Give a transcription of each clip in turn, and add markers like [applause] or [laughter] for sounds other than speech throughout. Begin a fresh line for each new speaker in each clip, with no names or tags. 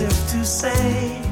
Hallo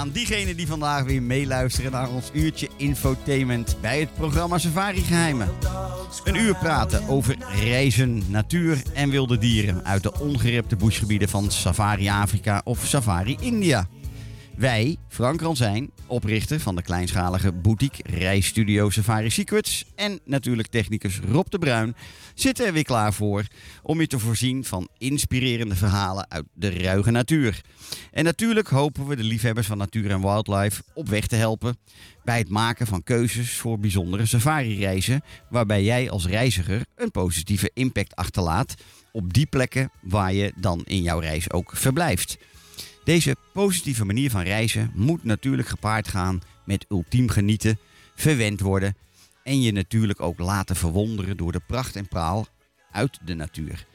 Aan diegenen die vandaag weer meeluisteren naar ons uurtje infotainment bij het programma Safari Geheimen. Een uur praten over reizen, natuur en wilde dieren uit de ongerepte bushgebieden van Safari Afrika of Safari India. Wij, Frank Ransijn, oprichter van de kleinschalige boutique reisstudio Safari Secrets en natuurlijk technicus Rob de Bruin, zitten er weer klaar voor om je te voorzien van inspirerende verhalen uit de ruige natuur. En natuurlijk hopen we de liefhebbers van natuur en wildlife op weg te helpen bij het maken van keuzes voor bijzondere safari-reizen, waarbij jij als reiziger een positieve impact achterlaat op die plekken waar je dan in jouw reis ook verblijft. Deze positieve manier van reizen moet natuurlijk gepaard gaan met ultiem genieten, verwend worden en je natuurlijk ook laten verwonderen door de pracht en praal uit de natuur.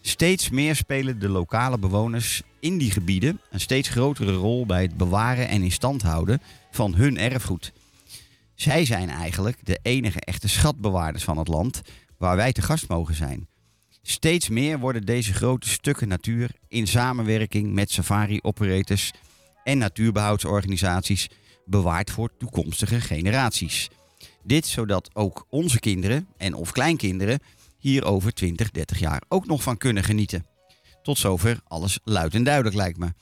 Steeds meer spelen de lokale bewoners in die gebieden een steeds grotere rol bij het bewaren en in stand houden van hun erfgoed. Zij zijn eigenlijk de enige echte schatbewaarders van het land waar wij te gast mogen zijn. Steeds meer worden deze grote stukken natuur in samenwerking met safari-operators en natuurbehoudsorganisaties bewaard voor toekomstige generaties. Dit zodat ook onze kinderen en of kleinkinderen hier over 20, 30 jaar ook nog van kunnen genieten. Tot zover alles luid en duidelijk lijkt me.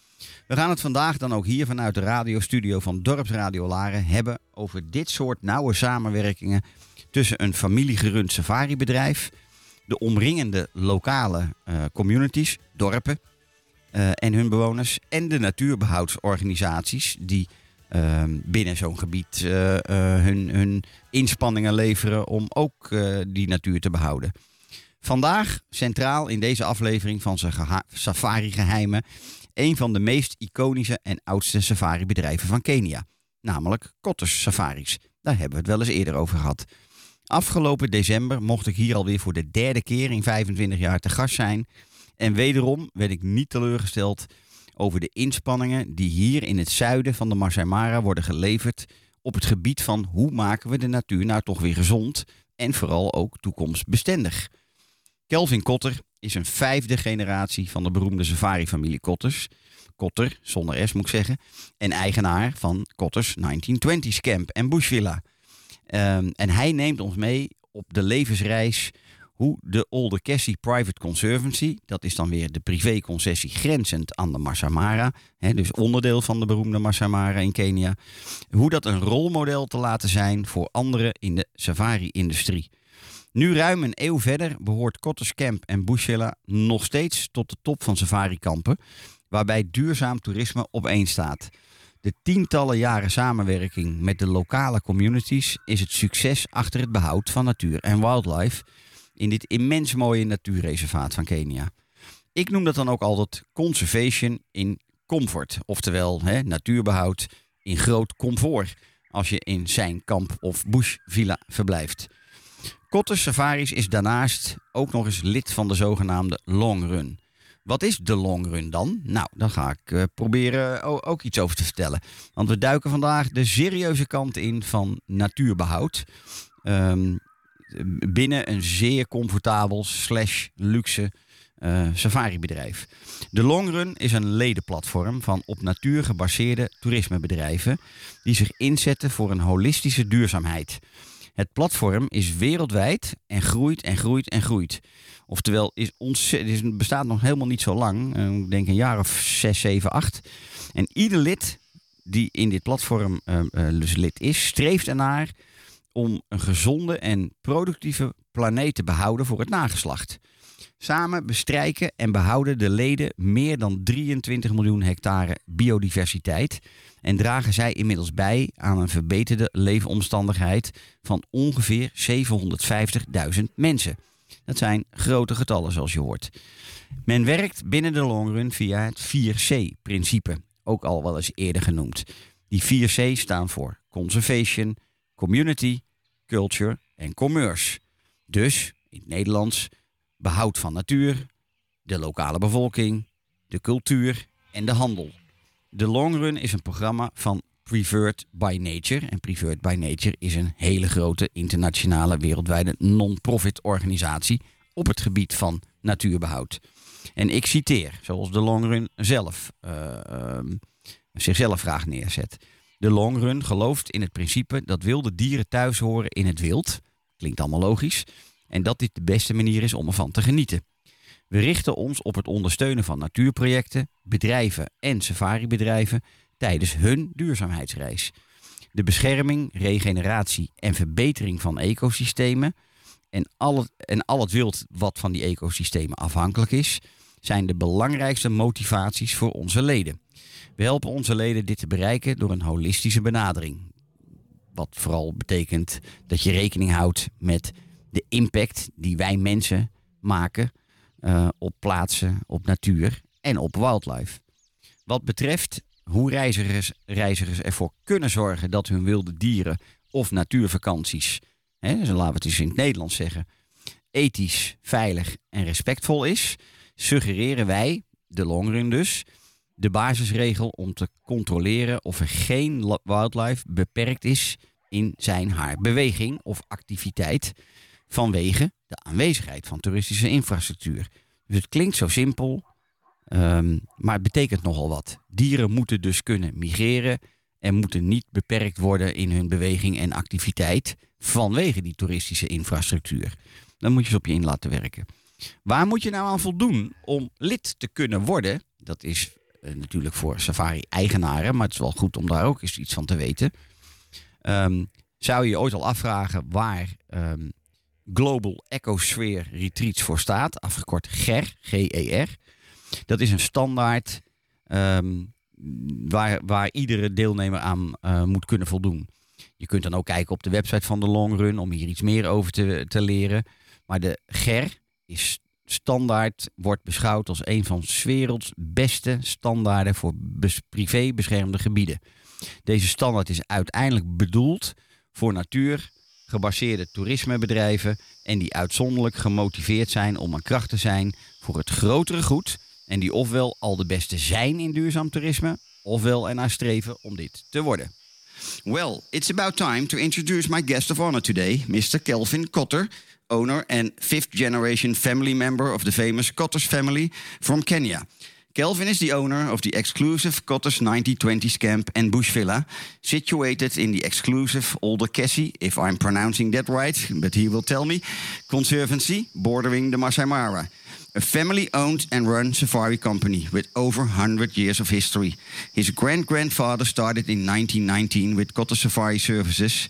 We gaan het vandaag dan ook hier vanuit de radiostudio van Dorpsradio Laren hebben over dit soort nauwe samenwerkingen tussen een familiegerund safaribedrijf, de omringende lokale uh, communities, dorpen uh, en hun bewoners en de natuurbehoudsorganisaties die uh, binnen zo'n gebied uh, hun, hun inspanningen leveren om ook die natuur te behouden. Vandaag centraal in deze aflevering van Safari Geheimen een van de meest iconische en oudste safaribedrijven van Kenia, namelijk Kotters Safaris. Daar hebben we het wel eens eerder over gehad. Afgelopen december mocht ik hier alweer voor de derde keer in 25 jaar te gast zijn. En wederom werd ik niet teleurgesteld over de inspanningen die hier in het zuiden van de Masai Mara worden geleverd op het gebied van hoe maken we de natuur nou toch weer gezond en vooral ook toekomstbestendig. Kelvin Kotter is een vijfde generatie van de beroemde safari-familie Kotters. Kotter, zonder S moet ik zeggen, en eigenaar van Kotters 1920s Camp en Bushvilla. Ehm, en hij neemt ons mee op de levensreis hoe de Olde Cassie Private Conservancy, dat is dan weer de privéconcessie grenzend aan de Masamara, hè, dus onderdeel van de beroemde Masamara in Kenia, hoe dat een rolmodel te laten zijn voor anderen in de safari-industrie. Nu ruim een eeuw verder behoort Cottage Camp en Bushella nog steeds tot de top van safari-kampen, waarbij duurzaam toerisme op staat. De tientallen jaren samenwerking met de lokale communities is het succes achter het behoud van natuur en wildlife in dit immens mooie natuurreservaat van Kenia. Ik noem dat dan ook altijd conservation in comfort, oftewel hè, natuurbehoud in groot comfort als je in zijn kamp of bushvilla verblijft. Cottage Safaris is daarnaast ook nog eens lid van de zogenaamde Long Run. Wat is de long run dan? Nou, dan ga ik uh, proberen ook iets over te vertellen. Want we duiken vandaag de serieuze kant in van natuurbehoud. Um, binnen een zeer comfortabel slash luxe uh, safari-bedrijf. De Longrun is een ledenplatform van op natuur gebaseerde toerismebedrijven die zich inzetten voor een holistische duurzaamheid. Het platform is wereldwijd en groeit en groeit en groeit. Oftewel, is het bestaat nog helemaal niet zo lang. Uh, ik denk een jaar of zes, zeven, acht. En ieder lid die in dit platform uh, dus lid is, streeft ernaar om een gezonde en productieve planeet te behouden voor het nageslacht. Samen bestrijken en behouden de leden meer dan 23 miljoen hectare biodiversiteit en dragen zij inmiddels bij aan een verbeterde leefomstandigheid van ongeveer 750.000 mensen. Dat zijn grote getallen zoals je hoort. Men werkt binnen de longrun via het 4C-principe, ook al wel eens eerder genoemd. Die 4C staan voor Conservation, Community, Culture en Commerce. Dus, in het Nederlands, behoud van natuur, de lokale bevolking, de cultuur en de handel. De Long Run is een programma van Preferred by Nature. En Preferred by Nature is een hele grote internationale wereldwijde non-profit organisatie op het gebied van natuurbehoud. En ik citeer, zoals de Long Run zelf uh, uh, zichzelf graag neerzet. De Long Run gelooft in het principe dat wilde dieren thuis horen in het wild. Klinkt allemaal logisch. En dat dit de beste manier is om ervan te genieten. We richten ons op het ondersteunen van natuurprojecten, bedrijven en safaribedrijven tijdens hun duurzaamheidsreis. De bescherming, regeneratie en verbetering van ecosystemen en al het, en al het wild wat van die ecosystemen afhankelijk is, zijn de belangrijkste motivaties voor onze leden. We helpen onze leden dit te bereiken door een holistische benadering. Wat vooral betekent dat je rekening houdt met de impact die wij mensen maken uh, op plaatsen, op natuur en op wildlife. Wat betreft hoe reizigers, ervoor kunnen zorgen dat hun wilde dieren of natuurvakanties, hè, laten we het eens in het Nederlands zeggen, ethisch, veilig en respectvol is, suggereren wij, de longrun dus, de basisregel om te controleren of er geen wildlife beperkt is in zijn haar beweging of activiteit vanwege de aanwezigheid van toeristische infrastructuur. Dus het klinkt zo simpel, um, maar het betekent nogal wat. Dieren moeten dus kunnen migreren en moeten niet beperkt worden in hun beweging en activiteit vanwege die toeristische infrastructuur. Dan moet je ze op je in laten werken. Waar moet je nou aan voldoen om lid te kunnen worden? Dat is uh, natuurlijk voor safari-eigenaren, maar het is wel goed om daar ook eens iets van te weten. Um, zou je je ooit al afvragen waar um, Global Ecosphere Retreats voor staat, afgekort GER, G-E-R. Dat is een standaard um, waar, waar iedere deelnemer aan uh, moet kunnen voldoen. Je kunt dan ook kijken op de website van de Long Run om hier iets meer over te, te leren. Maar de GER is standaard, wordt beschouwd als een van de werelds beste standaarden voor privé beschermde gebieden. Deze standaard is uiteindelijk bedoeld voor natuur gebaseerde toerismebedrijven en die uitzonderlijk gemotiveerd zijn om een kracht te zijn voor het grotere goed en die ofwel al de beste zijn in duurzaam toerisme, ofwel ernaar streven om dit te worden. Well, it's about time to introduce my guest of honor today, Mr. Kelvin Cotter, owner and fifth generation family member of the famous Cotter's family from Kenya. Kelvin is the owner of the exclusive Cottage 9020s camp and bush villa, situated in the exclusive Older Kessie, if I'm pronouncing that right, but he will tell me, conservancy bordering the Masai Mara a family owned and run safari company with over 100 years of history. His grand grandfather started in 1919 with Cottar's Safari Services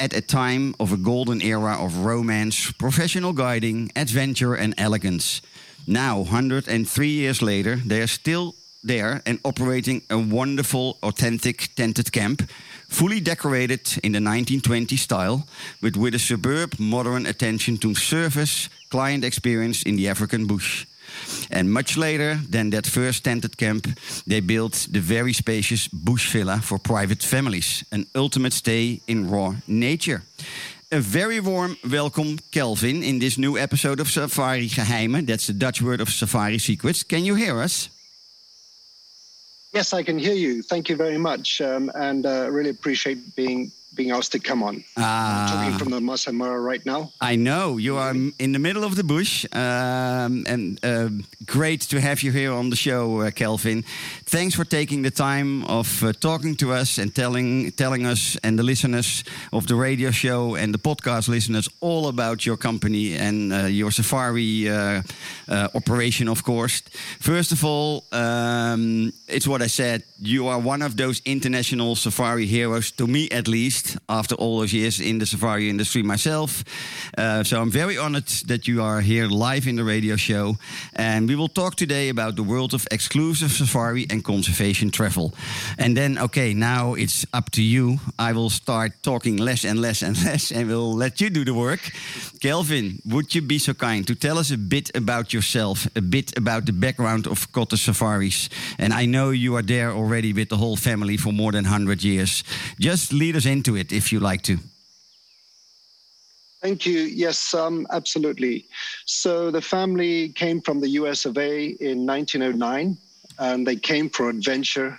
at a time of a golden era of romance, professional guiding, adventure, and elegance. Now, 103 years later, they are still there and operating a wonderful, authentic tented camp, fully decorated in the 1920s style, but with a superb modern attention to service, client experience in the African bush. And much later than that first tented camp, they built the very spacious bush villa for private families, an ultimate stay in raw nature. A very warm welcome, Kelvin, in this new episode of Safari Geheimen. That's the Dutch word of Safari Secrets. Can you hear us?
Yes, I can hear you. Thank you very much, um, and uh, really appreciate being being asked to come on. I'm talking ah. from the Masai Mara right now.
I know you are in the middle of the bush, um, and uh, great to have you here on the show, uh, Kelvin. Thanks for taking the time of uh, talking to us and telling telling us and the listeners of the radio show and the podcast listeners all about your company and uh, your safari uh, uh, operation, of course. First of all, um, it's what I said. You are one of those international safari heroes, to me at least after all those years in the safari industry myself. Uh, so I'm very honored that you are here live in the radio show. And we will talk today about the world of exclusive safari and conservation travel. And then, okay, now it's up to you. I will start talking less and less and [laughs] less and we'll let you do the work. Kelvin, would you be so kind to tell us a bit about yourself, a bit about the background of Cottar's Safaris? And I know you are there already with the whole family for more than 100 years. Just lead us into it if you like to.
Thank you. Yes, um, absolutely. So the family came from the US of A in 1909, and they came for adventure,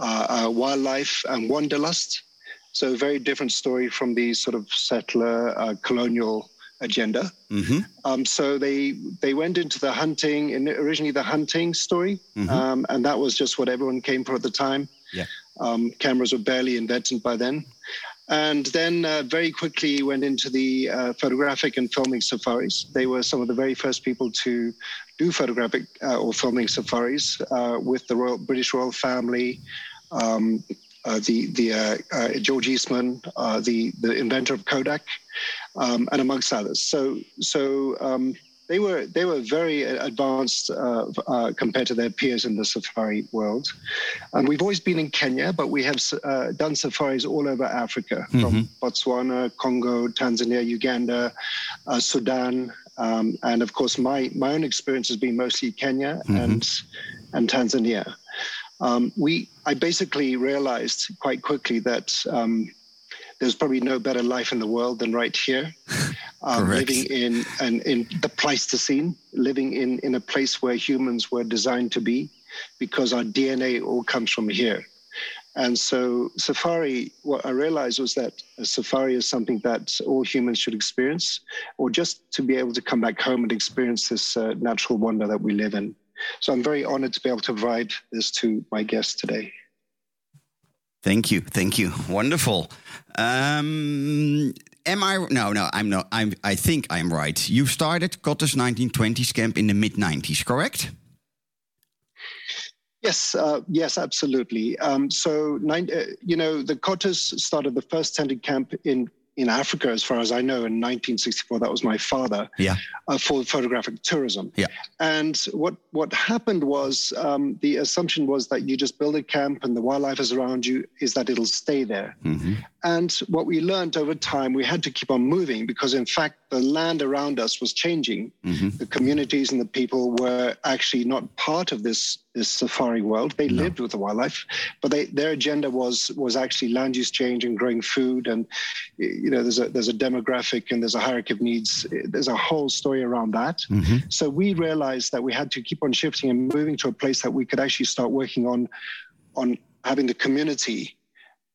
uh, uh, wildlife, and wanderlust. So a very different story from the sort of settler uh, colonial agenda. Mm-hmm. Um, so they they went into the hunting, and originally the hunting story, mm-hmm. um, and that was just what everyone came for at the time. Yeah. Um, cameras were barely invented by then and then uh, very quickly went into the uh, photographic and filming safaris. They were some of the very first people to do photographic uh, or filming safaris uh, with the Royal British royal family. Um, uh, the the uh, George Eastman, the the inventor of Kodak, um, and amongst others. So so um, they were they were very advanced uh, uh, compared to their peers in the safari world. And we've always been in Kenya, but we have uh, done safaris all over Africa, mm-hmm. from Botswana, Congo, Tanzania, Uganda, uh, Sudan, um, and of course my my own experience has been mostly Kenya mm-hmm. and and Tanzania. Um, we I basically realized quite quickly that. Um, there's probably no better life in the world than right here. [laughs] Um, living in, in, in the Pleistocene, living in, in a place where humans were designed to be, because our DNA all comes from here. And so, safari, what I realized was that a safari is something that all humans should experience, or just to be able to come back home and experience this uh, natural wonder that we live in. So, I'm very honored to be able to provide this to my guests today.
Thank you, thank you. Wonderful. Um, am I? No, no. I'm not. I'm. I think I'm right. You started Cottar's 1920s camp in the mid 90s, correct?
Yes, uh, yes, absolutely. Um, so, nine, uh, you know, the Cottars started the first tented camp in in Africa, as far as I know, in 1964. That was my father. Yeah. Uh, for photographic tourism. Yeah. And what what happened was um, the assumption was that you just build a camp and the wildlife is around you is that it'll stay there. Mm-hmm. And what we learned over time, we had to keep on moving because, in fact, the land around us was changing. Mm-hmm. The communities and the people were actually not part of this this safari world. They no. lived with the wildlife, but they, their agenda was was actually land use change and growing food. And you know, there's a there's a demographic and there's a hierarchy of needs. There's a whole story around that. Mm-hmm. So we realized that we had to keep on shifting and moving to a place that we could actually start working on on having the community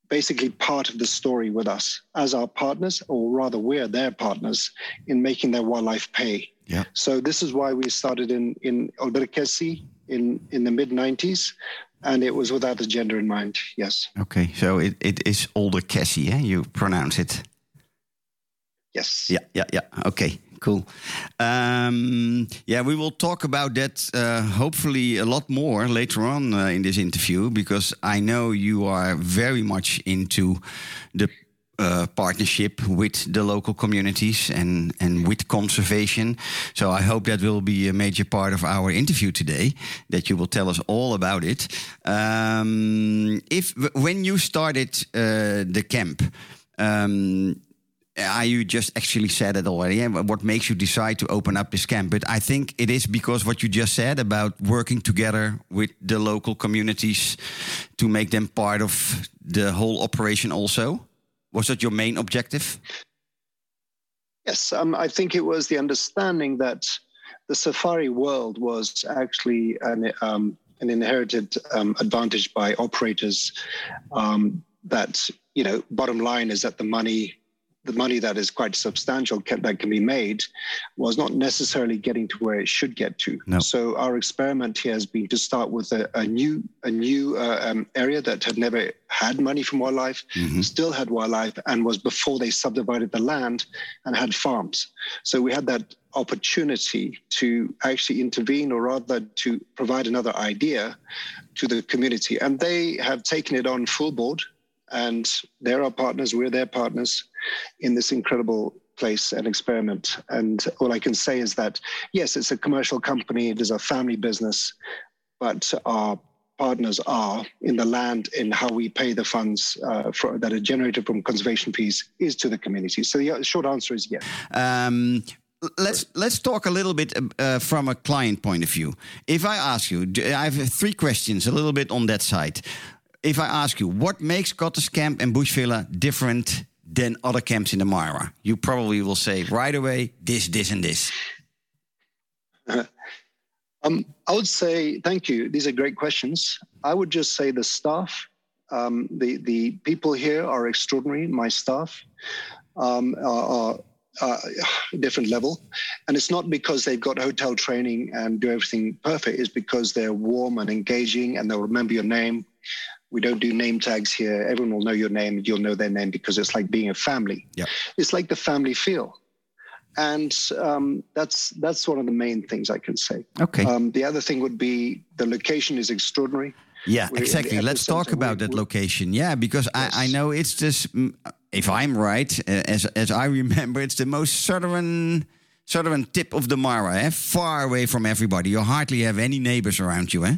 basically part of the story with us as our partners, or rather, we're their partners in making their wildlife pay. Yeah. So this is why we started in in Kessie in in the mid 90s, and it was without a gender in mind. Yes.
Okay, so it, it is Olderkesi, eh? You pronounce it.
Yes.
Yeah, yeah, yeah. Okay, cool. Um, yeah, we will talk about that uh, hopefully a lot more later on uh, in this interview because I know you are very much into the uh, partnership with the local communities and, and with conservation. So I hope that will be a major part of our interview today, that you will tell us all about it. Um, if when you started uh, the camp, um, uh, you just actually said it already. What makes you decide to open up this camp? But I think it is because what you just said about working together with the local communities to make them part of the whole operation. Also, was that your main objective?
Yes, um, I think it was the understanding that the safari world was actually an, um, an inherited um, advantage by operators. Um, that you know, bottom line is that the money the money that is quite substantial can, that can be made was not necessarily getting to where it should get to.
No.
So our experiment here has been to start with a, a new a new uh, um, area that had never had money from wildlife,
Mhm.
still had wildlife, and was before they subdivided the land and had farms. So we had that opportunity to actually intervene, or rather to provide another idea to the community, and they have taken it on full board. And they're our partners, we're their partners in this incredible place and experiment. And all I can say is that, yes, it's a commercial company, it is a family business, but our partners are in the land in how we pay the funds uh, for, that are generated from conservation fees is to the community. So the short answer is yes.
Um, let's let's talk a little bit uh, from a client point of view. If I ask you, I have three questions, a little bit on that side. If I ask you, what makes Cottar's Camp and Bush Villa different than other camps in the Mara? You probably will say right away this, this, and this. [laughs]
Um, I would say thank you. These are great questions. I would just say the staff, um, the the people here are extraordinary. My staff um, are, are, a different level, and it's not because they've got hotel training and do everything perfect. It's because they're warm and engaging, and they'll remember your name. We don't do name tags here. Everyone will know your name. You'll know their name because it's like being a family.
Yeah.
It's like the family feel, and um, that's that's one of the main things I can say.
Okay.
Um, the other thing would be the location is extraordinary.
yeah,
we're
exactly. Let's talk about
We-
that location. Yeah, because I, I know it's just, mm, if I'm right, uh, as as I [laughs] remember, it's the most southern southern tip of the Mara, eh? far away from everybody. You hardly have any neighbors around you, eh?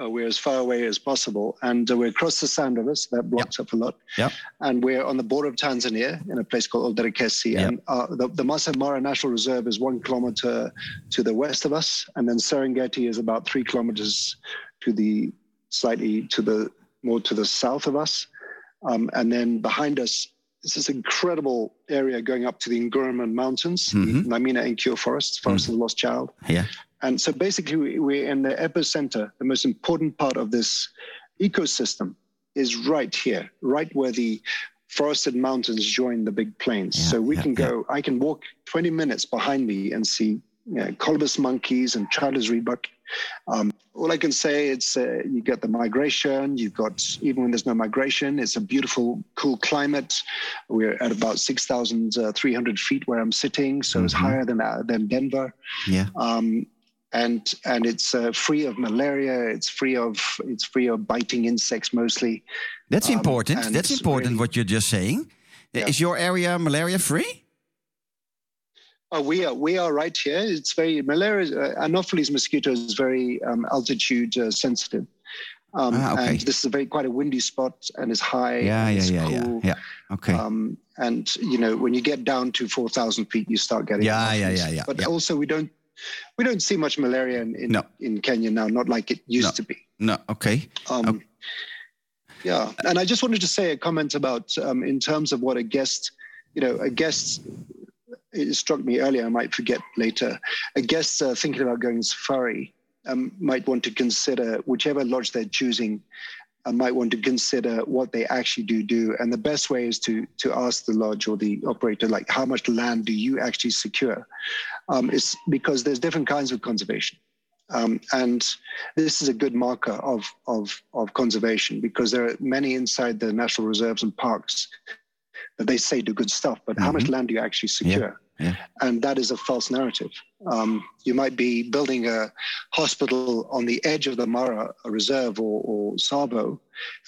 Uh, we're as far away as possible, and uh, we're across the Sand River, so that blocks up a lot.
Yep.
And we're on the border of Tanzania in a place called Olderkesi.
Yep.
And uh, the, the Masai Mara National Reserve is one kilometer to the west of us, and then Serengeti is about three kilometers to the slightly to the more to the south of us. Um, and then behind us is this incredible area going up to the Nguruman Mountains,
Mhm.
the Naimina Enkiyio Forest, Forest of the Lost Child.
Yeah.
And so basically, we- we're in the epicenter. The most important part of this ecosystem is right here, right where the forested mountains join the big plains.
Yeah,
so we
yeah,
can
yeah.
go, I can walk 20 minutes behind me and see you know, colobus monkeys and Chanler's reedbuck. Um, all I can say is uh, you get the migration. You've got even when there's no migration, it's a beautiful, cool climate. We're at about six thousand three hundred feet where I'm sitting, so it's
Mhm.
higher than uh, than Denver
Yeah.
um, and and it's uh, free of malaria. It's free of it's free of biting insects mostly.
That's
Um,
important. That's important
really-
what you're just saying.
Yeah.
Is your area malaria free?
Uh, we are we are right here. It's very malaria. Uh, Anopheles mosquito is very um, altitude uh, sensitive. Um,
Ah, okay.
And this is a very quite a windy spot and it's high.
Yeah,
and
yeah, yeah, yeah,
cool.
yeah. Okay.
Um, and you know when you get down to four thousand feet, you start getting
Yeah, yeah, yeah, yeah,
But
yeah.
also we don't we don't see much malaria in in,
No.
in Kenya now, not like it used
No.
to be.
no. Okay.
Um,
Okay.
Yeah, and I just wanted to say a comment about um, in terms of what a guest, you know, a guest. It struck me earlier. I might forget later. A guest uh, thinking about going safari um, might want to consider whichever lodge they're choosing. Uh, might want to consider what they actually do do, and the best way is to to ask the lodge or the operator, like, how much land do you actually secure? Um, it's because there's different kinds of conservation. Um, and this is a good marker of, of, of conservation because there are many inside the national reserves and parks that they say do good stuff, but mm-hmm. how much mm-hmm. land do you actually secure? Yeah. And that is a false narrative. Um, you might be building a hospital on the edge of the Mara Reserve or, or Tsavo,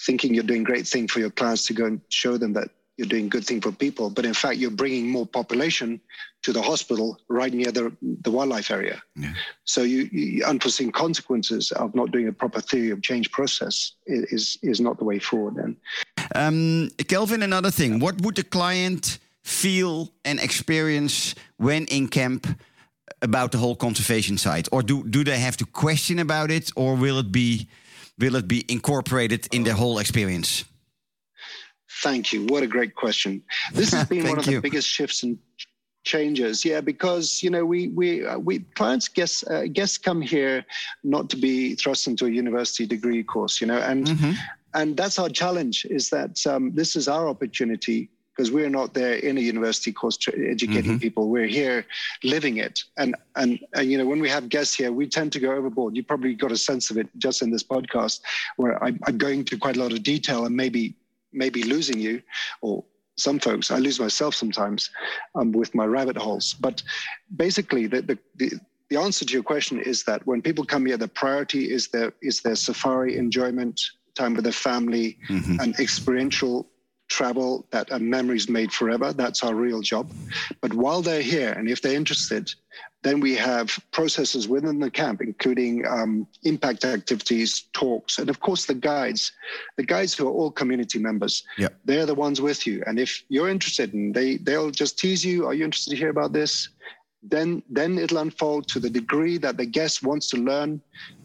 thinking you're doing great thing for your clients to go and show them that you're doing good thing for people, but in fact you're bringing more population to the hospital right near the, the wildlife area. Yeah. So you, you, unforeseen consequences of not doing a proper theory of change process is is not the way forward. Then,
um, Kelvin, another thing: what would the client feel and experience when in camp? About the whole conservation side, or do do they have to question about it, or will it be will it be incorporated in the whole experience?
Thank you. What a great question. This has [laughs] been one of you. the biggest shifts and changes yeah because you know we we uh, we clients guests uh, guests come here not to be thrust into a university degree course you know and mm-hmm. and that's our challenge is that um, this is our opportunity because we're not there in a university course educating mm-hmm. people we're here living it and, and and you know when we have guests here we tend to go overboard you probably got a sense of it just in this podcast where I'm, I'm going to quite a lot of detail and maybe maybe losing you or some folks i lose myself sometimes um, with my rabbit holes but basically the, the, the the answer to your question is that when people come here, the priority is their is their safari enjoyment, time with their family, mm-hmm. and experiential travel that a memories made forever. That's our real job. But while they're here, and if they're interested, then we have processes within the camp, including um, impact activities, talks, and of course the guides. The guides who are all community members. Yep. They're the ones with you. And if you're interested, and they they'll just tease you, "Are you interested to hear about this?" Then then it'll unfold to the degree that the guest wants to learn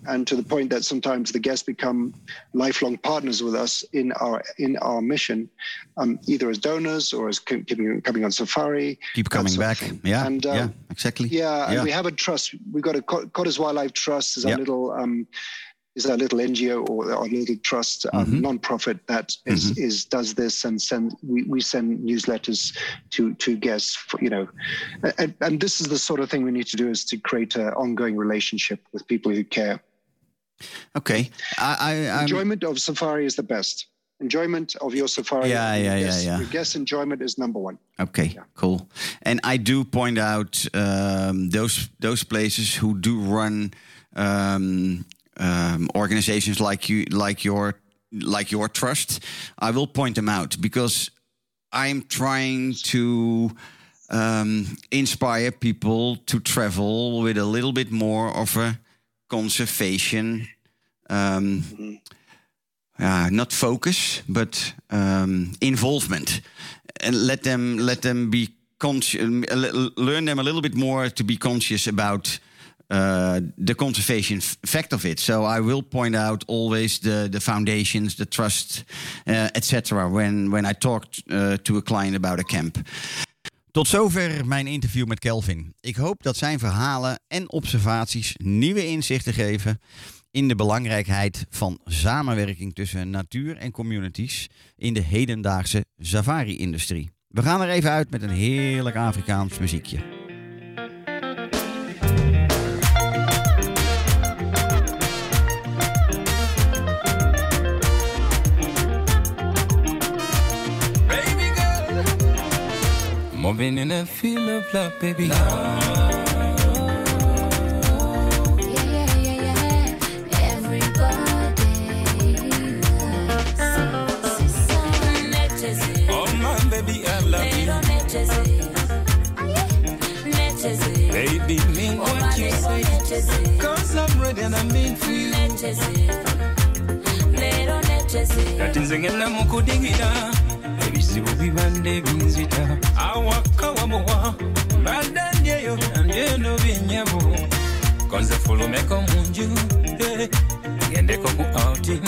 and to the point that sometimes the guests become lifelong partners with us in our in our mission um, either as donors or as coming, coming on safari
keep coming back. yeah and um, yeah exactly.
yeah, yeah, and we have a trust. We've got a Cottar's Wildlife Trust is a little um, is a little NGO or, a little trust, um, mm-hmm. non-profit that is, mm-hmm. is, does this and send we, we send newsletters to to guests for, you know. And, and, this is the sort of thing we need to do is to create an ongoing relationship with people who care.
Okay. I,
I enjoyment of safari is the best. Enjoyment of your safari
yeah yeah yeah yeah.
Your guest enjoyment is number one.
Okay yeah. cool. And i do point out um, those those places who do run um, um, organizations like you, like your, like your trust, I will point them out because I'm trying to um, inspire people to travel with a little bit more of a conservation, um, mm-hmm. uh, not focus, but um, involvement, and let them let them be conscious, learn them a little bit more to be conscious about uh, the conservation fact of it. So I will point out always the the foundations, the trust, uh, etc. When when I talk uh, to a client about a camp. Tot zover mijn interview met Kelvin. Ik hoop dat zijn verhalen en observaties nieuwe inzichten geven in de belangrijkheid van samenwerking tussen natuur en communities in de hedendaagse safari-industrie. We gaan er even uit met een heerlijk Afrikaans muziekje. Moving in a feel of love, baby. Oh, love. Baby, mean what you say. Cause I'm ready and I'm mean for you. Kati nze ngenda mu kudigira ebizibu bibadde binzita awaka wamuwa mbadde ndyeyo ndyeno byennyabo konze fulumeko munju eh, gendeko ku outing.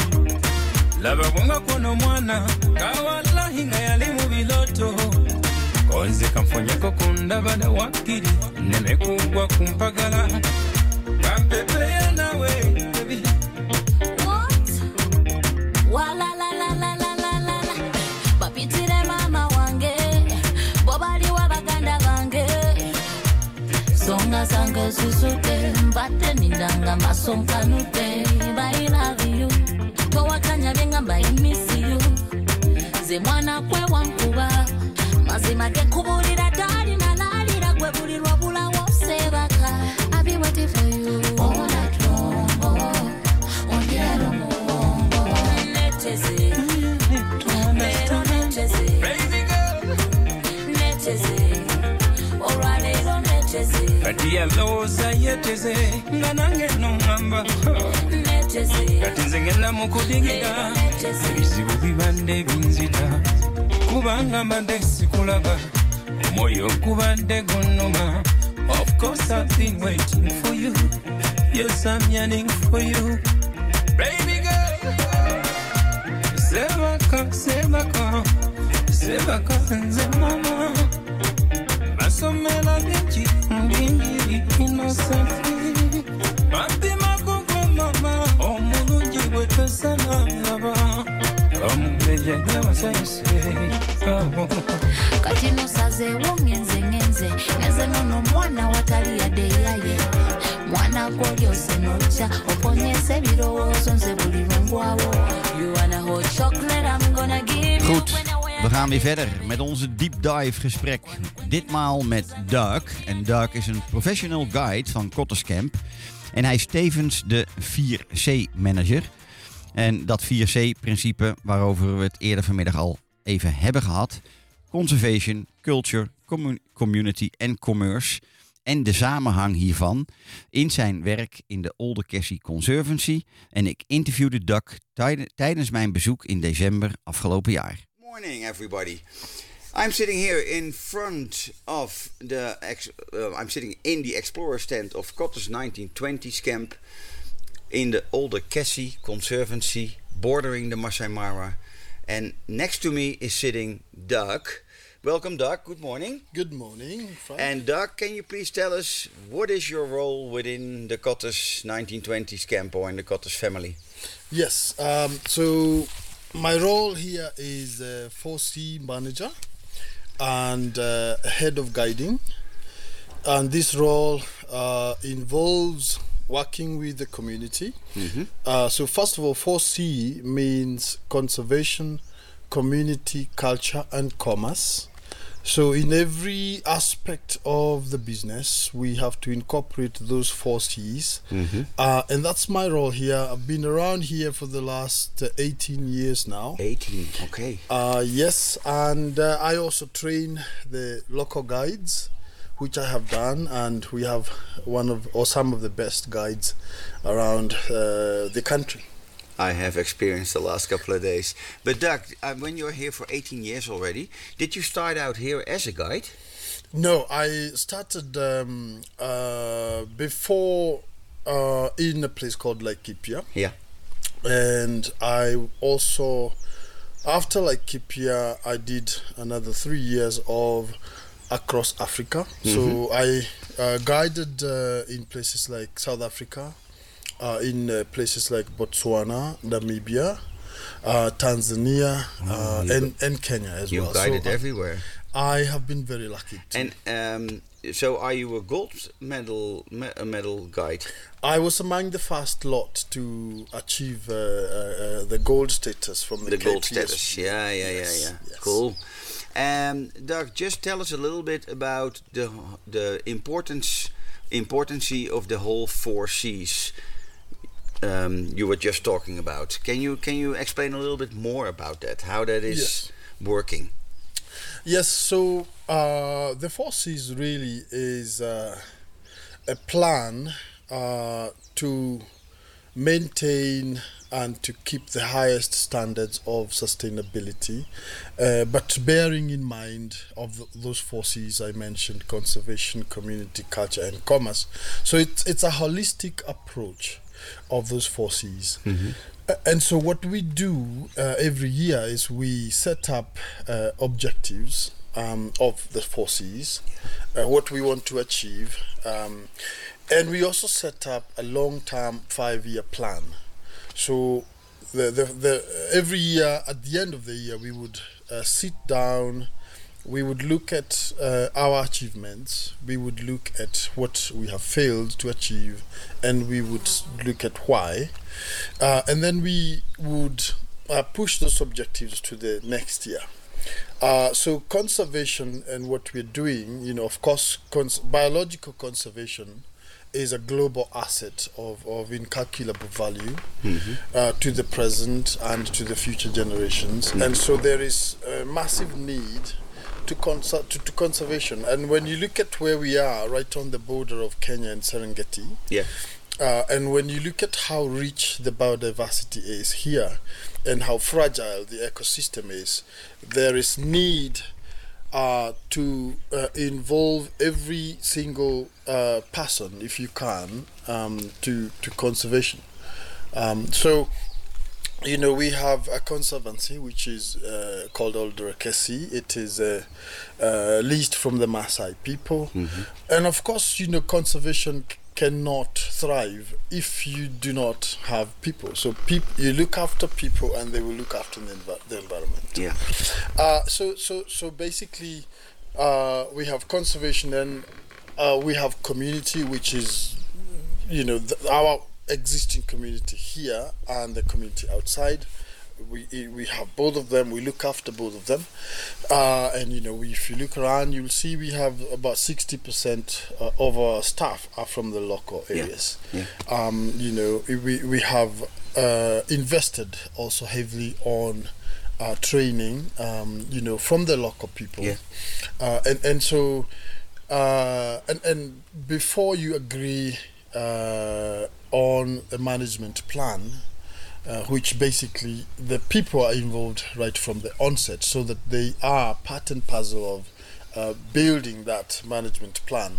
Laba bwonga kwono mwana kawalahi nga yali mu biloto. Konze kanfunyeko ku ndabada wakkiri neme kugwa ku mpagala bampepeya nawe songa
I love you. Miss you. Nze mwana kwe wankuba mazima nalira bulirwa neteze
kati yalowooza yeteze nga nange noŋŋamba kati nze ngenda mu kudigira ebizibu bibadde binzita kubanga mbadde sikulaba. Omwoyo gubadde gunnuma of course i've been waiting for you. Yes i'm yearning for you. Baby girl. Sebaka sebaka. Sebaka nze mama basomera bingi bingi innocently bapimako gwe omulungi gwe tosanalaba omubeja gyabasayise
kati nosazeewo ngenze ngenze. Ngenze nono mwana watali yadde yaye mwana gwolyose nojja oponyesa ebirowoozo nze buli lwengwawo You wanna hot chocolate, I'm gonna give you
Goed, we gaan weer verder met onze deep dive gesprek. Ditmaal met Doug. En Doug is een professional guide van Cotters Camp. En hij is tevens de 4C-manager. En dat 4C-principe waarover we het eerder vanmiddag al even hebben gehad. Conservation, culture, commu- community en commerce. En de samenhang hiervan in zijn werk in de Olde Cassie Conservancy. En ik interviewde Doug tijde- tijdens mijn bezoek in december afgelopen jaar. Good morning everybody. I'm sitting here in front of the uh, I'm sitting in the explorer stand of Cottar's 1920s camp in the Olderkesi Conservancy bordering the Masai Mara. And next to me is sitting Doug. Welcome Doug, good morning.
Good morning, Frank.
And Doug, can you please tell us what is your role within the Cottar's 1920s camp or in the Cottar's family?
yes, um, so my role here is uh, 4C manager and uh, head of guiding. And this role uh, involves working with the community. Uh, so, first of all, 4C means conservation, community, culture, and commerce. So, in every aspect of the business, we have to incorporate those four C's. Uh, and that's my role here. I've been around here for the last uh, 18 years now.
18, okay.
Uh, yes, and uh, I also train the local guides, which I have done, and we have one of or some of the best guides around uh, the country.
I have experienced the last couple of days. But Doug, uh, when you're here for 18 years already, did you start out here as a guide?
No, I started um, uh, before uh, in a place called Laikipia,
Yeah.
and I also after Laikipia I did another three years of across Africa. So I uh, guided uh, in places like South Africa, uh, in uh, places like Botswana, Namibia, uh, Tanzania, uh, and, and Kenya as
You
well.
guided
so I-
everywhere.
I have been very lucky. To
And um, so are you a gold medal me- a medal guide?
I was among the first lot to achieve uh, uh, uh, the gold status from the,
The gold status. Yeah, yeah,
Yes,
yeah, yeah.
yes.
Cool. Um, Doug, just tell us a little bit about the the importance importance of the whole four C's um, you were just talking about. Can you can you explain a little bit more about that? How that is
Yes.
working?
Yes, so uh, the four C's really is uh, a plan uh, to maintain and to keep the highest standards of sustainability, uh, but bearing in mind of th- those four C's I mentioned: conservation, community, culture, and commerce. So it's it's a holistic approach of those forces. C's. Uh, And so, what we do uh, every year is we set up uh, objectives um, of the four C's, uh, what we want to achieve, um, and we also set up a long-term five-year plan. So, the, the, the every year at the end of the year we would uh, sit down we would look at uh, our achievements, we would look at what we have failed to achieve, and we would look at why. Uh, and then we would uh, push those objectives to the next year. Uh, so conservation and what we're doing, you know, of course, cons- biological conservation is a global asset of, of incalculable value uh, to the present and to the future generations. And so there is a massive need to, conser- to, to conservation. And when you look at where we are, right on the border of Kenya and Serengeti,
Yeah.
uh, and when you look at how rich the biodiversity is here and how fragile the ecosystem is, there is need uh, to uh, involve every single uh, person, if you can, um, to, to conservation. Um, so, you know, we have a conservancy which is uh, called Olderkesi. It is uh, uh, leased from the Maasai people. And of course, you know, conservation c- cannot thrive if you do not have people. So, peop- you look after people and they will look after the, env- the environment.
Yeah.
Uh, so, so, so basically, uh, we have conservation and uh, we have community, which is, you know, the, our existing community here and the community outside. We, we have both of them. We look after both of them, uh, and you know, we, if you look around, you'll see we have about sixty percent uh, of our staff are from the local areas.
Yeah.
Um, you know, we we have uh, invested also heavily on uh, training. Um, you know, from the local people,
Yeah.
uh, and and so uh, and and before you agree uh, on a management plan, uh, which basically the people are involved right from the onset, so that they are part and parcel of uh, building that management plan.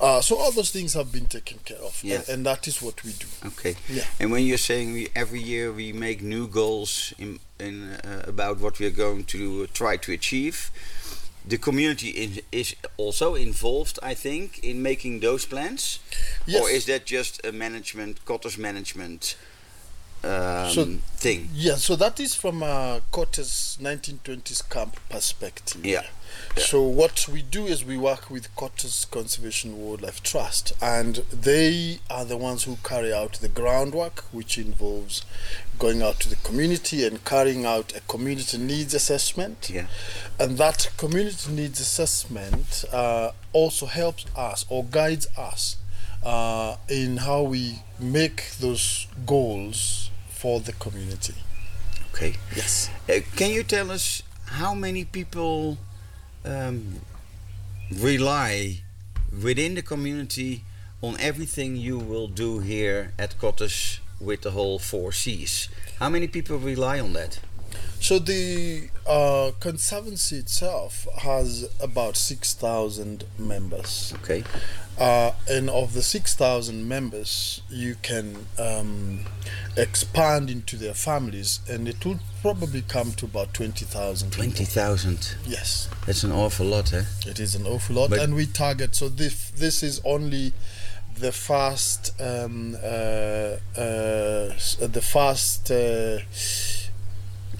Uh, so all those things have been taken care of,
Yeah.
and, and that is what we do.
Okay.
Yeah.
And when you're saying we every year we make new goals in in uh, about what we are going to try to achieve, the community is, is also involved, I think, in making those plans.
Yes.
Or is that just a management, Cottar's management um,
So-
thing?
Yeah, so that is from a Cottar's 1920s camp perspective.
Yeah. Yeah.
So what we do is we work with Cottar's Conservation Wildlife Trust, and they are the ones who carry out the groundwork, which involves going out to the community and carrying out a community needs assessment.
Yeah.
And that community needs assessment uh, also helps us or guides us uh, in how we make those goals for the community.
Okay.
Yes.
Uh, can you tell us how many people um, rely within the community on everything you will do here at Cottar's with the whole four C's? How many people rely on that?
So the uh, conservancy itself has about six thousand members,
Okay.
uh, and of the six thousand members, you can um, expand into their families, and it will probably come to about twenty thousand.
Twenty thousand.
Yes,
That's an awful lot, eh?
it is an awful lot,
But-
and we target. So this this is only the first um, uh, uh, the first.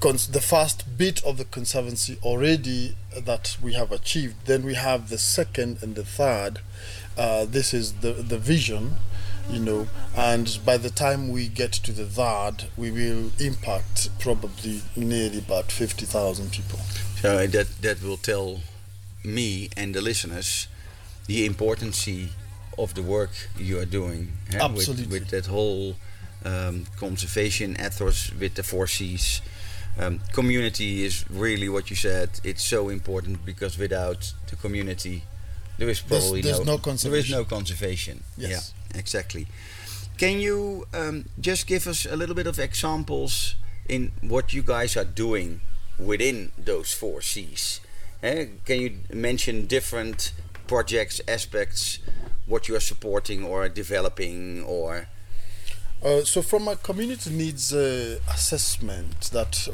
Cons- the first bit of the conservancy already that we have achieved. Then we have the second and the third. Uh, this is the the vision, you know, and by the time we get to the third, we will impact probably nearly about fifty thousand people.
So that that will tell me and the listeners the importance of the work you are doing. eh, with- With, that whole um, conservation ethos with the four C's. Um, community is really what you said. It's so important because without the community, there is probably
there's no
There is
conservation.
no conservation.
Yes.
Yeah, exactly. Can you um, just give us a little bit of examples in what you guys are doing within those four C's? Eh, can you mention different projects, aspects, what you are supporting or developing, or
Uh, so, from a community needs uh, assessment that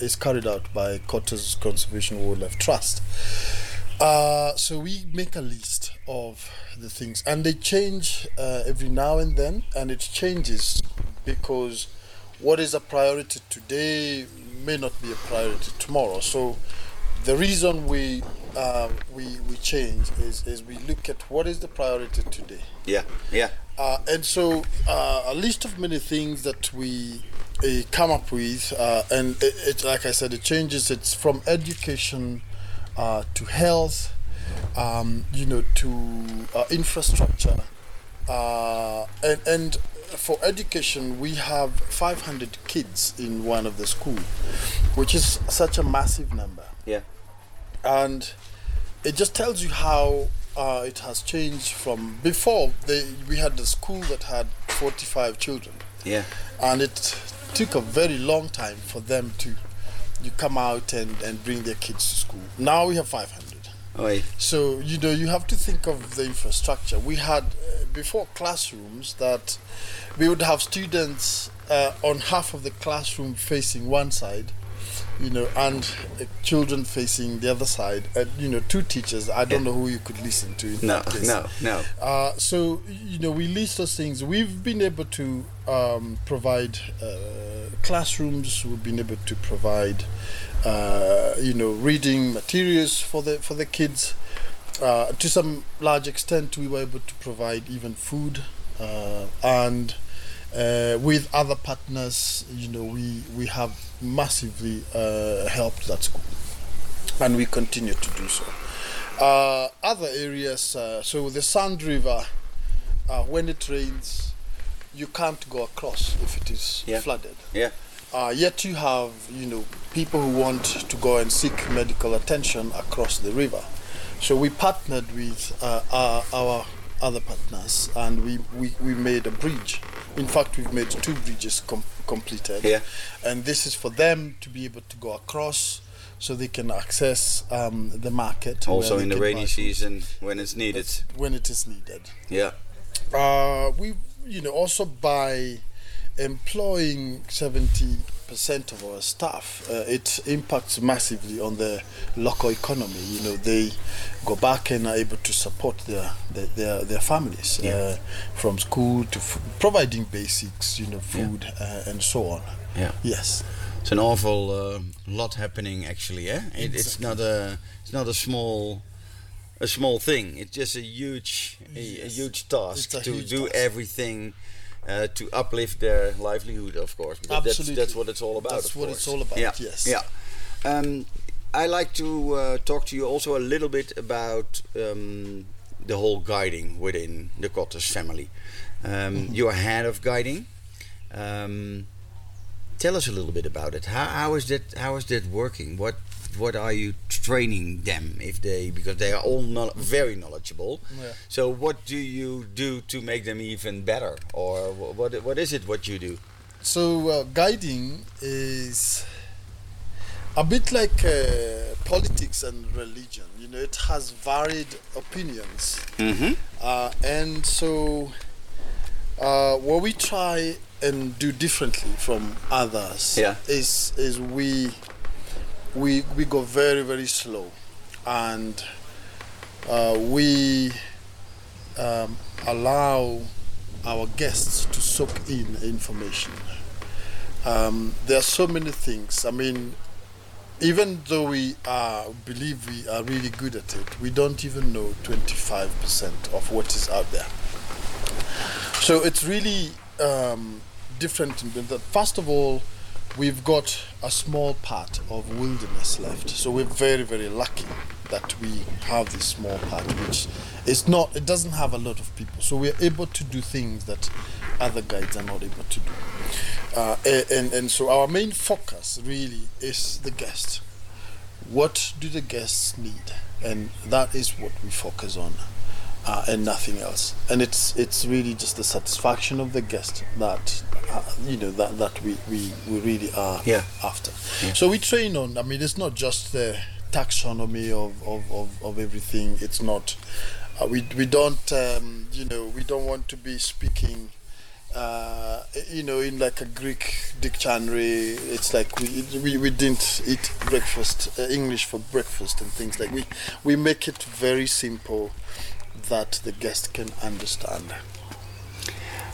is carried out by Cottar's Conservation Wildlife Trust, uh, so we make a list of the things, and they change uh, every now and then, and it changes because what is a priority today may not be a priority tomorrow. So, the reason we we we change is is we look at what is the priority today.
Yeah, yeah,
Uh, and so uh, a list of many things that we uh, come up with, uh, and it, it, like I said, it changes. It's from education uh, to health, um, you know, to uh, infrastructure, uh, and and for education, we have 500 kids in one of the school, which is such a massive number.
Yeah,
and it just tells you how uh, it has changed from before. They, we had the school that had 45 children,
yeah,
and it took a very long time for them to you come out and, and bring their kids to school. Now we have 500.
Oi.
So you know you have to think of the infrastructure. We had uh, before classrooms that we would have students uh, on half of the classroom facing one side, you know, and uh, children facing the other side. Uh, you know, two teachers. I don't know who you could listen to. In
No, no, no.
Uh, so you know, we list those things. We've been able to um, provide uh, classrooms. We've been able to provide, uh, you know, reading materials for the for the kids. Uh, to some large extent, we were able to provide even food, uh, and uh, with other partners, you know, we we have massively uh, helped that school, and we continue to do so. Uh, other areas, uh, so the Sand River, uh, when it rains, you can't go across if it is
Yeah.
flooded.
Yeah,
Uh, yet you have, you know, people who want to go and seek medical attention across the river. So we partnered with uh, our, our other partners and we, we, we made a bridge. In fact, we've made two bridges com- completed.
Yeah.
And this is for them to be able to go across so they can access um, the market.
also in the rainy season when it's needed.
When it is needed.
Yeah,
Uh, we, you know, also by employing 70% of our staff, uh, it impacts massively on the local economy. You know, they go back and are able to support their their, their, their families
Yeah.
uh, from school to f- providing basics, you know, food uh, and so on.
yeah.
Yes.
It's an awful uh, lot happening actually. Yeah, It, it's not a it's not a small a small thing. It's just a huge a, a huge task
a
to
huge
do
task.
everything. Uh, to uplift their livelihood, of course, because that's,
Absolutely.
that's what it's all about.
That's
of
what
course.
it's all about,
Yeah,
yes.
yeah. Um, I like to uh, talk to you also a little bit about um, the whole guiding within the Cottars family. Um,
Mm-hmm.
You're head of guiding. Um, tell us a little bit about it. How, how is that? How is that working? What what are you training them if they because they are all knowl- very knowledgeable.
Yeah.
So what do you do to make them even better, or what what is it what you do?
So uh, guiding is a bit like uh, politics and religion. You know, it has varied opinions,
Mm-hmm.
uh, and so uh, what we try and do differently from others
Yeah.
is is we we we go very very slow, and uh, we um, allow our guests to soak in information. Um, there are so many things. I mean, even though we are, believe we are really good at it, we don't even know 25% of what is out there. So it's really um, different. First of all, we've got a small part of wilderness left. So we're very, very lucky that we have this small part, which is not, it doesn't have a lot of people. So we're able to do things that other guides are not able to do. Uh, and, and so our main focus really is the guest. What do the guests need? And that is what we focus on. Uh, and nothing else, and it's it's really just the satisfaction of the guest that uh, you know that that we, we, we really are
Yeah.
after. So we train on. I mean, it's not just the taxonomy of, of, of, of everything. It's not. Uh, we we don't um, you know we don't want to be speaking. Uh, you know, in like a Greek dictionary, it's like we we, we didn't eat breakfast uh, English for breakfast and things like we we make it very simple that the guest can understand.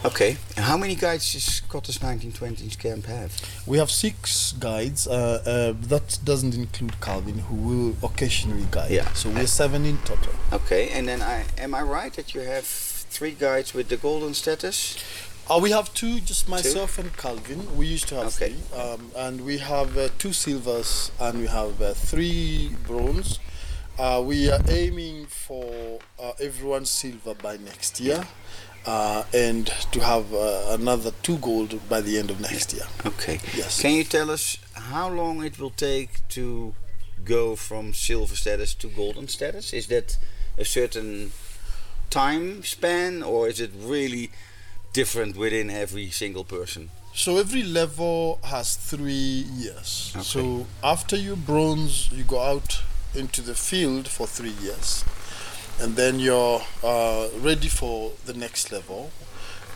Okay. And how many guides does Cottar's 1920s camp have?
We have six guides. Uh, uh, that doesn't include Calvin, who will occasionally guide.
Yeah.
So we're seven in total.
Okay. And then I am I right that you have three guides with the golden status?
Uh, we have two, just myself and Calvin. We used to have
Okay.
three. Um, and we have uh, two silvers and we have uh, three bronze. Uh, we are aiming for uh, everyone silver by next year. Uh, and to have uh, another two gold by the end of next year.
Okay.
Yes.
Can you tell us how long it will take to go from silver status to golden status? Is that a certain time span or is it really different within every single person?
So every level has three years.
Okay.
So after you bronze, you go out into the field for three years, and then you're uh, ready for the next level.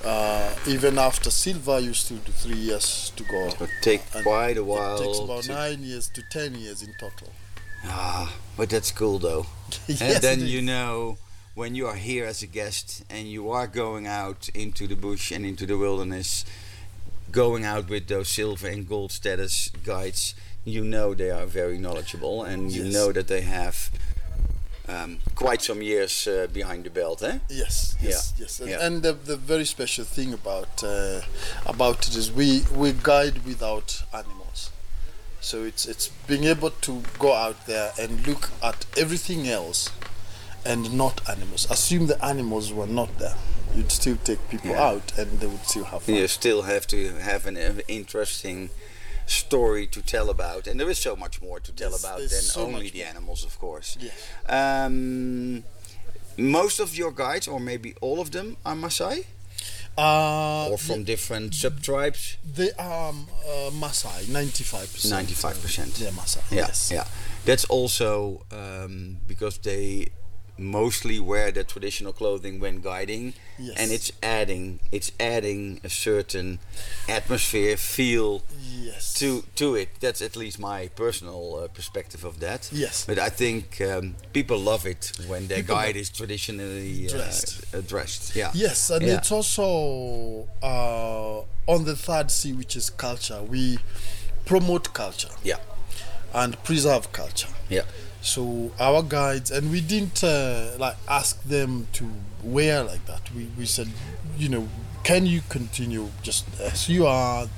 Uh, even after silver, you still do three years to go.
It take
And
quite a while.
It takes about nine years to ten years in total.
Ah, but that's cool though. [laughs]
yes,
and then you know when you are here as a guest and you are going out into the bush and into the wilderness, going out with those silver and gold status guides, you know they are very knowledgeable and you
Yes.
know that they have um, quite some years uh, behind the belt, eh?
Yes, yes,
Yeah,
yes. And,
yeah.
and the, the very special thing about uh, about it is we we guide without animals. So it's it's being able to go out there and look at everything else and not animals. Assume the animals were not there. You'd still take people
Yeah.
out and they would still have fun.
You still have to have an uh, interesting story to tell about, and there is so much more to tell
There's-
about
there's
than
so
only the
more.
animals, of course.
Yes.
Um, most of your guides, or maybe all of them, are Maasai,
Uh,
or from different sub-tribes.
they are um, uh, Maasai, 95%.
95%.
They're Maasai,
Yeah,
yes.
yeah. That's also um, because they mostly wear the traditional clothing when guiding,
Yes.
and it's adding it's adding a certain atmosphere, feel
Yes.
to to it. That's at least my personal uh, perspective of that.
Yes.
But I think um, people love it when their
People
guide is traditionally uh,
Dressed.
uh, dressed. Yeah.
Yes, and
Yeah.
it's also uh, on the third C, which is culture. We promote culture
Yeah.
and preserve culture.
Yeah.
So our guides, and we didn't uh, like ask them to wear like that. We we said, you know, can you continue just as you are,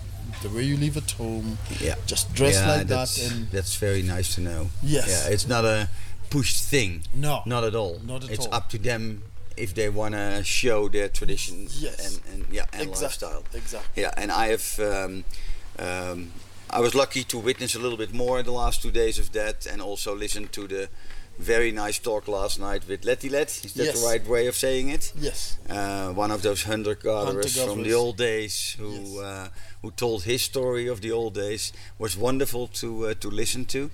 the way you live at home,
Yeah.
just dress
yeah,
like that,
that's,
and
that's very nice to know.
Yes.
Yeah, it's not a pushed thing.
No.
Not at all.
Not at all.
it's
all.
up to them if they want to show their traditions
Yes.
and, and yeah and
Exactly,
lifestyle.
exactly.
Yeah, and I have um, um, I was lucky to witness a little bit more in the last two days of that, and also listen to the very nice talk last night with Letty Let. Is that
Yes.
the right way of saying it?
yes,
uh, one of those hunter gatherers from the old days who
Yes.
uh, who told his story of the old days was wonderful to uh, to listen to.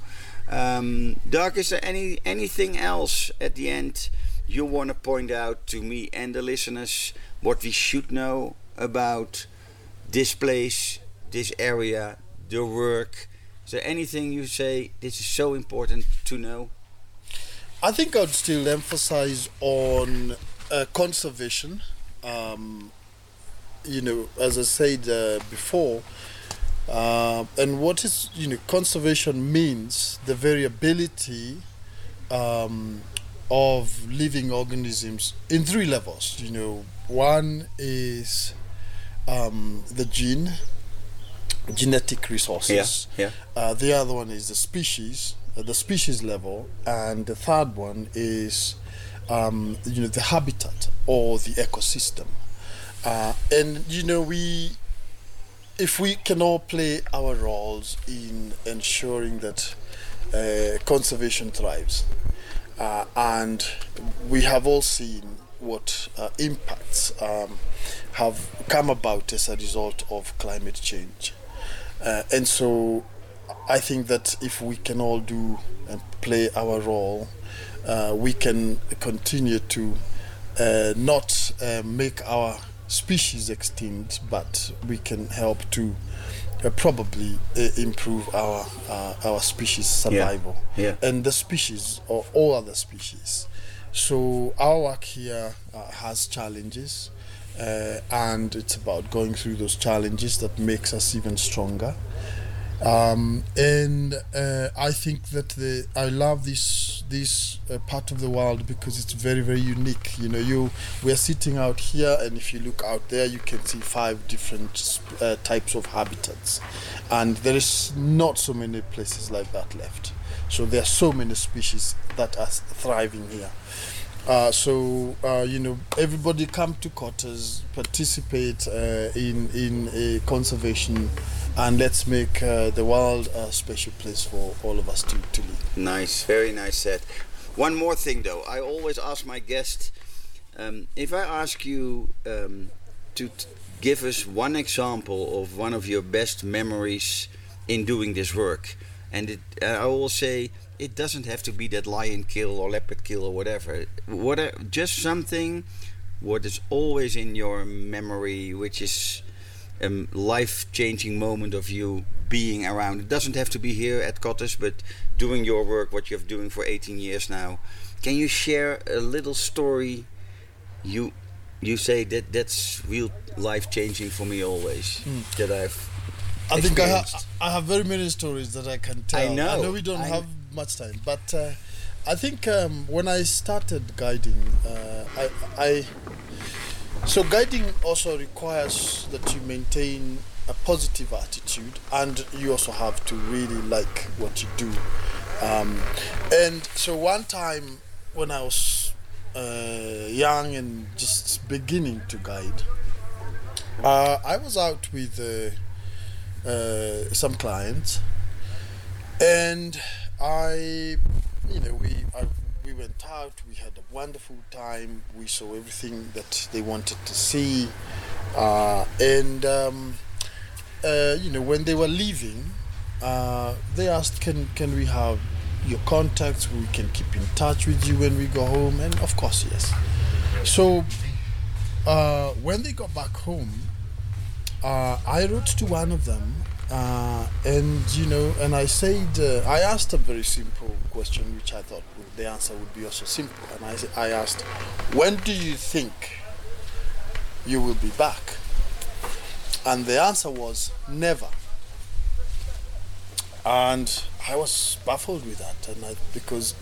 Um, Doug, is there any anything else at the end you want to point out to me and the listeners what we should know about this place, this area, the work? Is there anything you say this is so important to know?
I think I'd still emphasize on uh, conservation. Um, you know, as I said uh, before, uh, and what is you know conservation means the variability um, of living organisms in three levels. You know, one is um, the gene, genetic resources.
yeah.
Uh, the other one is the species, uh, the species level, and the third one is, um, you know, the habitat or the ecosystem. Uh, and you know, we, if we can all play our roles in ensuring that uh, conservation thrives, uh, and we have all seen what uh, impacts um, have come about as a result of climate change. Uh, and so I think that if we can all do and play our role, uh, we can continue to uh, not uh, make our species extinct, but we can help to uh, probably uh, improve our uh, our species survival
yeah.
and the species or all other species. So our work here uh, has challenges, uh, and it's about going through those challenges that makes us even stronger. Um, and uh, I think that the I love this this uh, part of the world because it's very very unique. You know, you we are sitting out here, and if you look out there, you can see five different uh, types of habitats, and there is not so many places like that left. So there are so many species that are thriving here. Uh, so uh, you know, everybody come to Cottar's, participate uh, in in a conservation, and let's make uh, the world a special place for all of us to, to live.
Nice, very nice set. One more thing though, I always ask my guests um, if I ask you um, to give us one example of one of your best memories in doing this work, and it, uh, I will say it doesn't have to be that lion kill or leopard kill or whatever. What a, just something what is always in your memory, which is a life-changing moment of you being around. It doesn't have to be here at Cottar's, but doing your work, what you're doing for 18 years now. Can you share a little story? You you say that that's real life-changing for me always. Hmm. That I've
I think I have. I have very many stories that I can tell.
I know,
I know we don't
I-
have much time, but uh, I think um, when I started guiding, uh, I, I so guiding also requires that you maintain a positive attitude, and you also have to really like what you do. Um, and so one time when I was uh, young and just beginning to guide, uh, I was out with. Uh, uh, some clients, and I, you know, we I, we went out. We had a wonderful time. We saw everything that they wanted to see, uh, and um, uh, you know, when they were leaving, uh, they asked, "Can can we have your contacts? We can keep in touch with you when we go home." And of course, yes. So uh, when they got back home, uh, I wrote to one of them, uh, and you know, and I said, uh, I asked a very simple question, which I thought would, the answer would be also simple, and I, I asked, when do you think you will be back? And the answer was never. And I was baffled with that, and I, because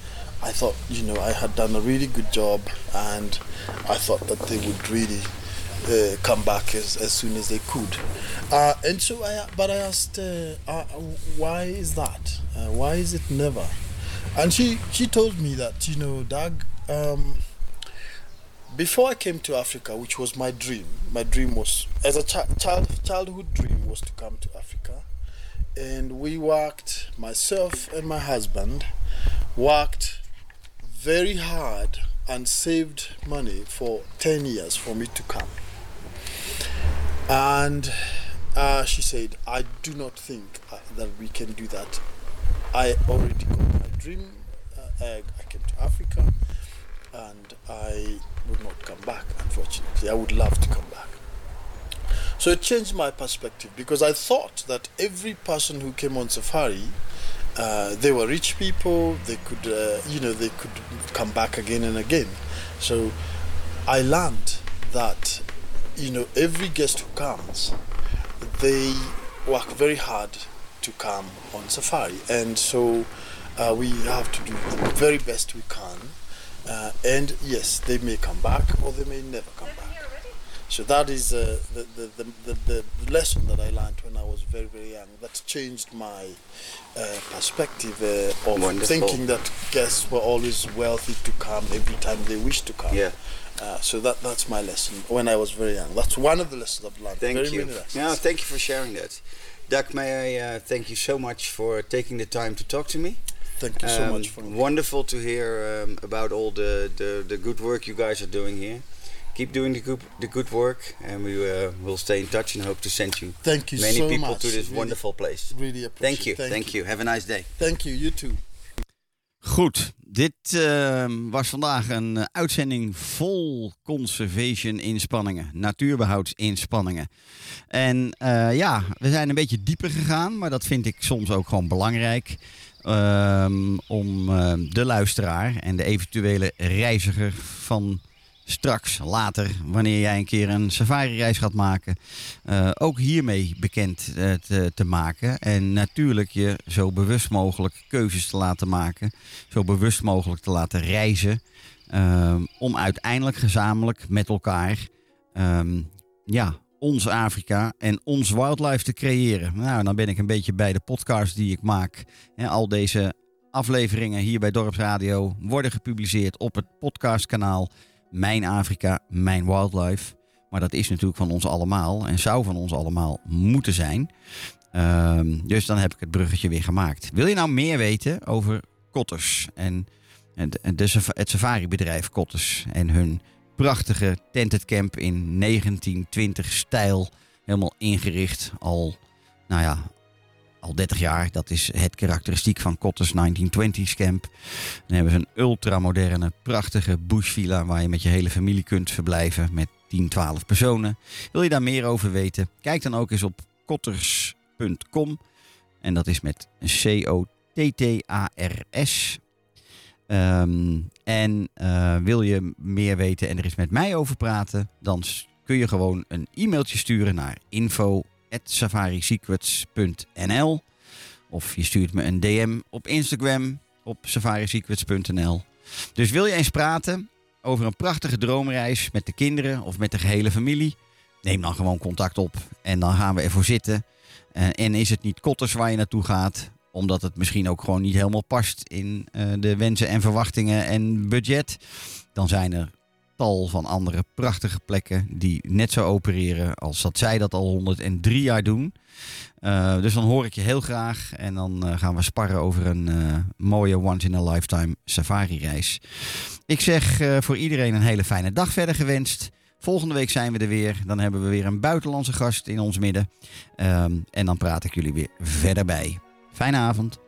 I thought, you know, I had done a really good job, and I thought that they would really uh, come back as, as soon as they could. Uh, and so I, but I asked, uh, uh, why is that? Uh, why is it never? And she, she told me that, you know, Doug, um, before I came to Africa, which was my dream, my dream was, as a chi- child, childhood dream was to come to Africa. And we worked, myself and my husband, worked very hard and saved money for 10 years for me to come. And uh, she said, I do not think uh, that we can do that. I already got my dream. Uh, I, came to Africa and I would not come back, unfortunately. I would love to come back. So it changed my perspective because I thought that every person who came on safari, uh, they were rich people. They could, uh, you know, they could come back again and again. So I learned that, you know, every guest who comes, they work very hard to come on safari, and so uh, we have to do the very best we can. Uh, and yes, they may come back or they may never come back. So that is uh, the, the, the, the, the lesson that I learned when I was very, very young. That changed my uh, perspective uh, of
Wonderful.
thinking that guests were always wealthy to come every time they wish to come.
Yeah.
Uh, so that that's my lesson when I was very young. That's one of the lessons I've learned.
Thank
very
you. Yeah, thank you for sharing that. Doug, may I uh, thank you so much for taking the time to talk to me.
Thank you so
Um,
much for
wonderful to hear um, about all the, the, the good work you guys are doing here. Keep doing the good the good work, and we uh, will stay in touch and hope to send you
Thank you
many
so
people
much.
to this
Really-
wonderful place.
Really appreciate.
Thank you,
Thank,
thank you. Have a nice day.
Thank you. You too.
Goed, dit ehm, was vandaag een eh, uitzending vol conservation inspanningen, natuurbehoudsinspanningen. En eh, ja, we zijn een beetje dieper gegaan, maar dat vind ik soms ook gewoon belangrijk. ehm, om eh, de luisteraar en de eventuele reiziger van straks, later, wanneer jij een keer een safari-reis gaat maken, uh, ook hiermee bekend uh, te, te, maken. En natuurlijk je zo bewust mogelijk keuzes te laten maken, zo bewust mogelijk te laten reizen, uh, om uiteindelijk gezamenlijk met elkaar um, ja, ons Afrika en ons wildlife te creëren. Nou, dan ben ik een beetje bij de podcast die ik maak. En al deze afleveringen hier bij Dorpsradio worden gepubliceerd op het podcastkanaal Mijn Afrika, Mijn Wildlife. Maar dat is natuurlijk van ons allemaal en zou van ons allemaal moeten zijn. Um, dus dan heb ik het bruggetje weer gemaakt. Wil je nou meer weten over kotters en het, het safari-bedrijf Kotters en hun prachtige tented camp in 1920 stijl. Helemaal ingericht al, nou ja, al 30 jaar. Dat is het karakteristiek van Kotters 1920s camp. Dan hebben ze een ultramoderne, prachtige bushvilla waar je met je hele familie kunt verblijven met 10, 12 personen. Wil je daar meer over weten? Kijk dan ook eens op kotters.com. En dat is met C-O-T-T-A-R-S. Um, en uh, wil je meer weten en er is met mij over praten, dan kun je gewoon een e-mailtje sturen naar info@safarisecrets.nl of je stuurt me een DM op Instagram op safarisecrets.nl. Dus wil je eens praten over een prachtige droomreis met de kinderen of met de gehele familie? Neem dan gewoon contact op en dan gaan we ervoor zitten. Uh, en is het niet Kotters waar je naartoe gaat, omdat het misschien ook gewoon niet helemaal past in uh, de wensen en verwachtingen en budget. Dan zijn er tal van andere prachtige plekken die net zo opereren als dat zij dat al 103 jaar doen. Uh, dus dan hoor ik je heel graag en dan uh, gaan we sparren over een mooie once in a lifetime safari reis. Ik zeg voor iedereen een hele fijne dag verder gewenst. Volgende week zijn we er weer. Dan hebben we weer een buitenlandse gast in ons midden. Um, en dan praat ik jullie weer verder bij. Fijne avond.